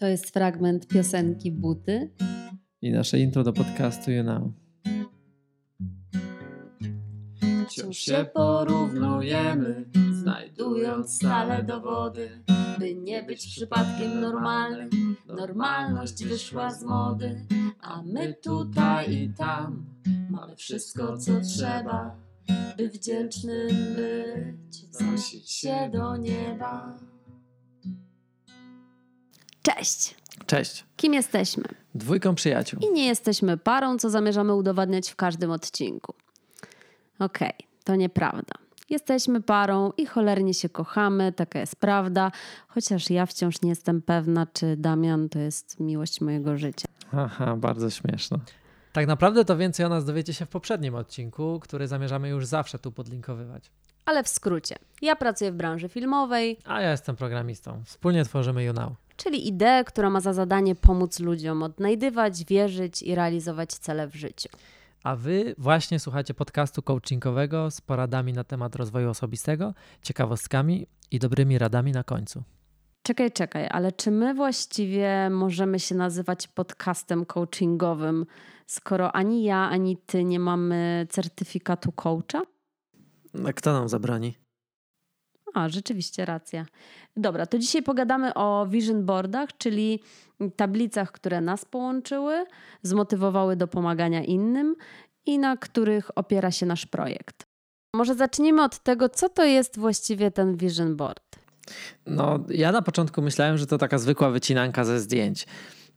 To jest fragment piosenki Buty. I nasze intro do podcastu You Know. Wciąż się porównujemy, znajdując stale dowody, by nie być przypadkiem normalnym. Normalność wyszła z mody, a my tutaj i tam mamy wszystko, co trzeba, by wdzięcznym być, wznosić się do nieba. Cześć! Cześć. Kim jesteśmy? Dwójką przyjaciół. I nie jesteśmy parą, co zamierzamy udowadniać w każdym odcinku. Okej, to nieprawda. Jesteśmy parą i cholernie się kochamy, taka jest prawda, chociaż ja wciąż nie jestem pewna, czy Damian to jest miłość mojego życia. Aha, bardzo śmieszne. Tak naprawdę to więcej o nas dowiecie się w poprzednim odcinku, który zamierzamy już zawsze tu podlinkowywać. Ale w skrócie, ja pracuję w branży filmowej, A ja jestem programistą. Wspólnie tworzymy YouNow. Czyli ideę, która ma za zadanie pomóc ludziom odnajdywać, wierzyć i realizować cele w życiu. A wy właśnie słuchacie podcastu coachingowego z poradami na temat rozwoju osobistego, ciekawostkami i dobrymi radami na końcu. Czekaj, czekaj, ale czy my właściwie możemy się nazywać podcastem coachingowym, skoro ani ja, ani ty nie mamy certyfikatu coacha? A kto nam zabroni? A, rzeczywiście racja. Dobra, to dzisiaj pogadamy o vision boardach, czyli tablicach, które nas połączyły, zmotywowały do pomagania innym i na których opiera się nasz projekt. Może zacznijmy od tego, co to jest właściwie ten vision board. No, ja na początku myślałem, że to taka zwykła wycinanka ze zdjęć.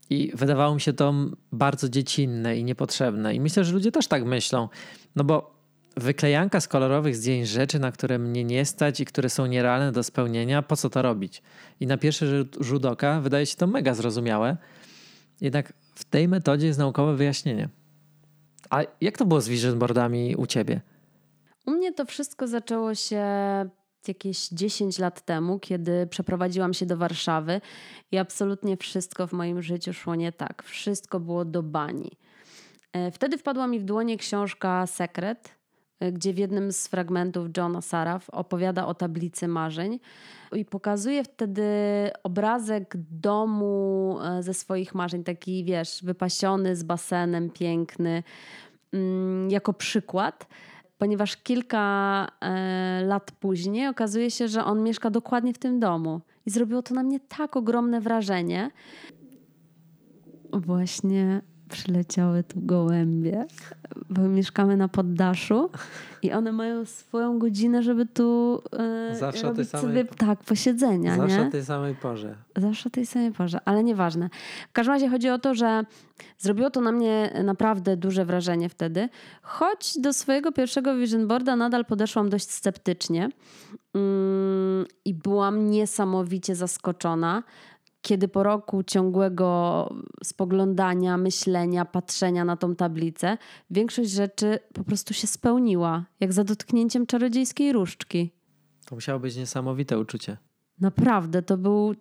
I wydawało mi się to bardzo dziecinne i niepotrzebne. I myślę, że ludzie też tak myślą. No bo wyklejanka z kolorowych zdjęć rzeczy, na które mnie nie stać i które są nierealne do spełnienia, po co to robić? I na pierwszy rzut- rzut oka wydaje się to mega zrozumiałe. Jednak w tej metodzie jest naukowe wyjaśnienie. A jak to było z vision boardami u ciebie? U mnie to wszystko zaczęło się jakieś 10 lat temu, kiedy przeprowadziłam się do Warszawy i absolutnie wszystko w moim życiu szło nie tak. Wszystko było do bani. E, Wtedy wpadła mi w dłonie książka Sekret, gdzie w jednym z fragmentów Johna Saraf opowiada o tablicy marzeń i pokazuje wtedy obrazek domu e, ze swoich marzeń, taki wiesz, wypasiony z basenem, piękny, mm, jako przykład ponieważ kilka e, lat później okazuje się, że on mieszka dokładnie w tym domu. I zrobiło to na mnie tak ogromne wrażenie. Właśnie przyleciały tu gołębie, bo mieszkamy na poddaszu i one mają swoją godzinę, żeby tu e, Zawsze robić samej- sobie tak posiedzenia, Zawsze nie? o tej samej porze. Zawsze o tej samej porze, ale nieważne. W każdym razie chodzi o to, że zrobiło to na mnie naprawdę duże wrażenie wtedy, choć do swojego pierwszego vision boarda nadal podeszłam dość sceptycznie mm, i byłam niesamowicie zaskoczona, kiedy po roku ciągłego spoglądania, myślenia, patrzenia na tą tablicę, większość rzeczy po prostu się spełniła, jak za dotknięciem czarodziejskiej różdżki. To musiało być niesamowite uczucie. Naprawdę, to był.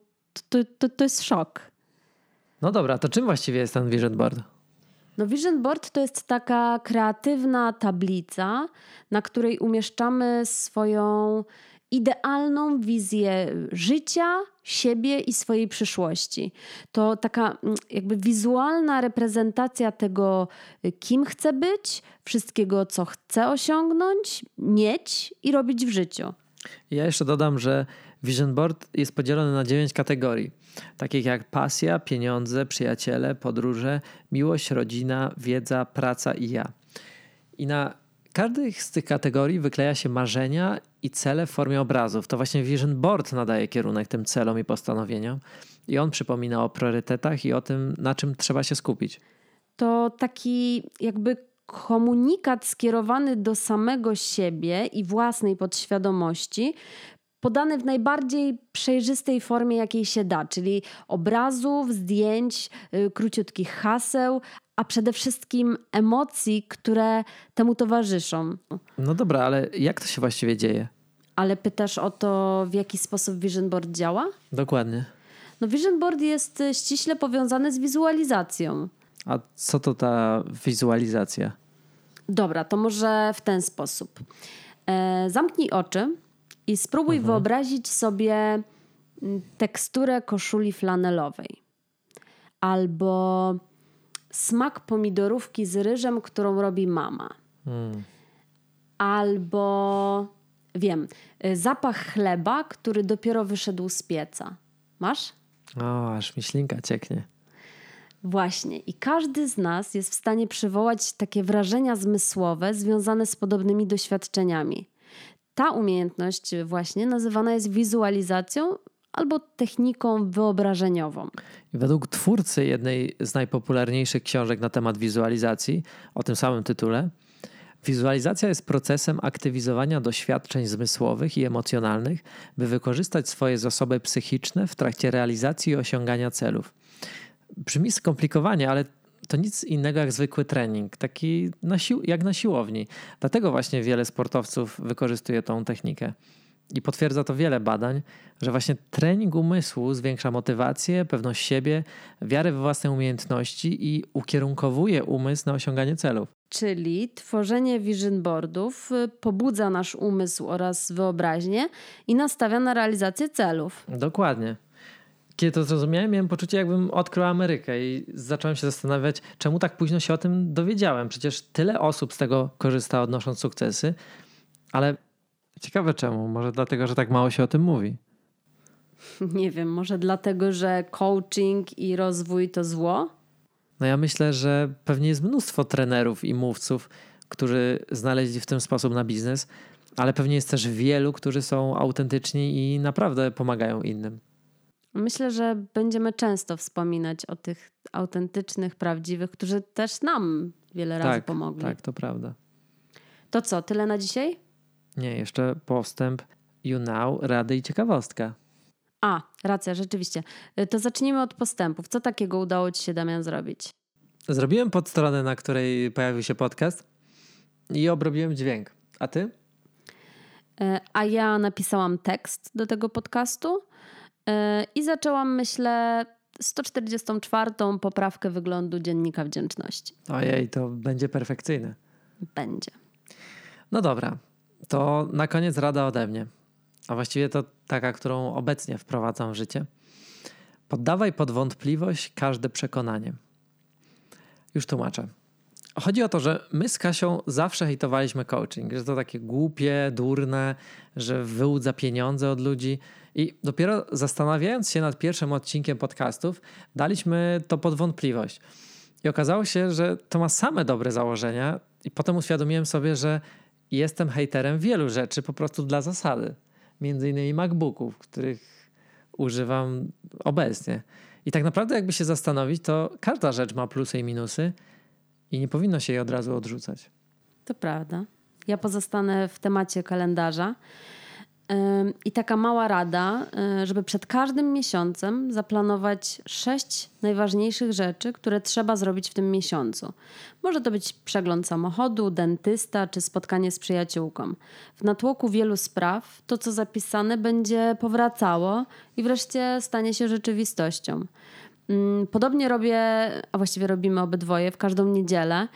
To, to, to jest szok. No dobra, to czym właściwie jest ten vision board? No, Vision Board to jest taka kreatywna tablica, na której umieszczamy swoją idealną wizję życia, siebie i swojej przyszłości. To taka mm, jakby wizualna reprezentacja tego, y, kim chcę być, wszystkiego, co chcę osiągnąć, mieć i robić w życiu. Ja jeszcze dodam, że Vision Board jest podzielony na dziewięć kategorii, takich jak pasja, pieniądze, przyjaciele, podróże, miłość, rodzina, wiedza, praca i ja. I na każdej z tych kategorii wykleja się marzenia i cele w formie obrazów. To właśnie Vision Board nadaje kierunek tym celom i postanowieniom i on przypomina o priorytetach i o tym, na czym trzeba się skupić. to taki jakby komunikat skierowany do samego siebie i własnej podświadomości, podany w najbardziej przejrzystej formie, jakiej się da, czyli obrazów, zdjęć, y, króciutkich haseł, a przede wszystkim emocji, które temu towarzyszą. No dobra, ale jak to się właściwie dzieje? Ale pytasz o to, w jaki sposób Vision Board działa? Dokładnie. No, Vision Board jest y, ściśle powiązany z wizualizacją. A co to ta wizualizacja? Dobra, to może w ten sposób. E, zamknij oczy i spróbuj wyobrazić sobie teksturę koszuli flanelowej. albo smak pomidorówki z ryżem, którą robi mama. Mm. Albo wiem, y, zapach chleba, który dopiero wyszedł z pieca. Masz? O, aż mi ślinka cieknie. Właśnie. I każdy z nas jest w stanie przywołać takie wrażenia zmysłowe związane z podobnymi doświadczeniami. Ta umiejętność właśnie nazywana jest wizualizacją albo techniką wyobrażeniową. Według twórcy jednej z najpopularniejszych książek na temat wizualizacji, o tym samym tytule, wizualizacja jest procesem aktywizowania doświadczeń zmysłowych i emocjonalnych, by wykorzystać swoje zasoby psychiczne w trakcie realizacji i osiągania celów. Brzmi skomplikowanie, ale to nic innego jak zwykły trening, taki na jak na siłowni. Dlatego właśnie wiele sportowców wykorzystuje tą technikę. I potwierdza to wiele badań, że właśnie trening umysłu zwiększa motywację, pewność siebie, wiarę we własne umiejętności i ukierunkowuje umysł na osiąganie celów. Czyli tworzenie vision boardów y, pobudza nasz umysł oraz wyobraźnię i nastawia na realizację celów. Dokładnie. Kiedy to zrozumiałem, miałem poczucie, jakbym odkrył Amerykę i zacząłem się zastanawiać, czemu tak późno się o tym dowiedziałem. Przecież tyle osób z tego korzysta, odnosząc sukcesy, ale ciekawe czemu. Może dlatego, że tak mało się o tym mówi. Nie wiem, może dlatego, że coaching i rozwój to zło? No ja myślę, że pewnie jest mnóstwo trenerów i mówców, którzy znaleźli w ten sposób na biznes, ale pewnie jest też wielu, którzy są autentyczni i naprawdę pomagają innym. Myślę, że będziemy często wspominać o tych autentycznych, prawdziwych, którzy też nam wiele razy tak, pomogli. Tak, to prawda. To co, tyle na dzisiaj? Nie, jeszcze postęp, you know, rady i ciekawostka. A, racja, rzeczywiście. Y, to zacznijmy od postępów. Co takiego udało Ci się, Damian, zrobić? Zrobiłem podstronę, na której pojawił się podcast i obrobiłem dźwięk. A ty? Y, a ja napisałam tekst do tego podcastu y, i zaczęłam, myślę, 144. poprawkę wyglądu dziennika wdzięczności. Ojej, to będzie perfekcyjne. Będzie. No dobra, to na koniec rada ode mnie. A właściwie to taka, którą obecnie wprowadzam w życie. Poddawaj pod wątpliwość każde przekonanie. Już tłumaczę. Chodzi o to, że my z Kasią zawsze hejtowaliśmy coaching, że to takie głupie, durne, że wyłudza pieniądze od ludzi. I dopiero zastanawiając się nad pierwszym odcinkiem podcastów, daliśmy to pod wątpliwość. I okazało się, że to ma same dobre założenia, i potem uświadomiłem sobie, że jestem hejterem wielu rzeczy po prostu dla zasady. Między innymi MacBooków, których używam obecnie. I tak naprawdę, jakby się zastanowić, to każda rzecz ma plusy i minusy i nie powinno się jej od razu odrzucać. To prawda. Ja pozostanę w temacie kalendarza. I taka mała rada, e, żeby przed każdym miesiącem zaplanować sześć najważniejszych rzeczy, które trzeba zrobić w tym miesiącu. Może to być przegląd samochodu, dentysta czy spotkanie z przyjaciółką. W natłoku wielu spraw to, co zapisane, będzie powracało i wreszcie stanie się rzeczywistością. Mm, podobnie robię, a właściwie robimy obydwoje w każdą niedzielę.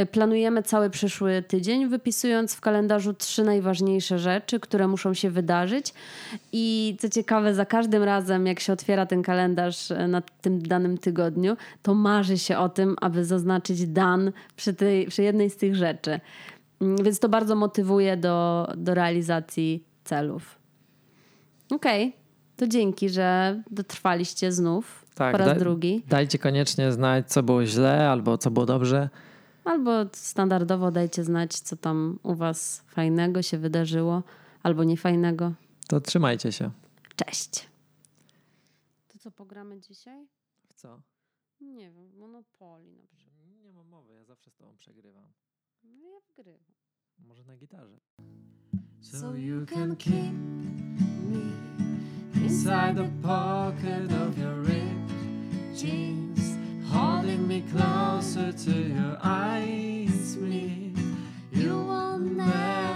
Y, planujemy cały przyszły tydzień, wypisując w kalendarzu trzy najważniejsze rzeczy, które muszą się wydarzyć. I co ciekawe, za każdym razem, jak się otwiera ten kalendarz y, na tym danym tygodniu, to marzy się o tym, aby zaznaczyć dan przy, tej, przy jednej z tych rzeczy. Mm, więc to bardzo motywuje do, do realizacji celów. Okej, okay. to dzięki, że dotrwaliście znów tak, po raz da, drugi. Dajcie koniecznie znać, co było źle albo co było dobrze. Albo standardowo dajcie znać, co tam u Was fajnego się wydarzyło albo niefajnego. To trzymajcie się. Cześć. To co pogramy dzisiaj? W co? Nie wiem, Monopoly na przykład. Nie mam mowy, ja zawsze z tobą przegrywam. No ja wgrywam. Może na gitarze. So you can keep me inside the pocket of your ring. Jeans, holding me closer to your eyes, me. You will never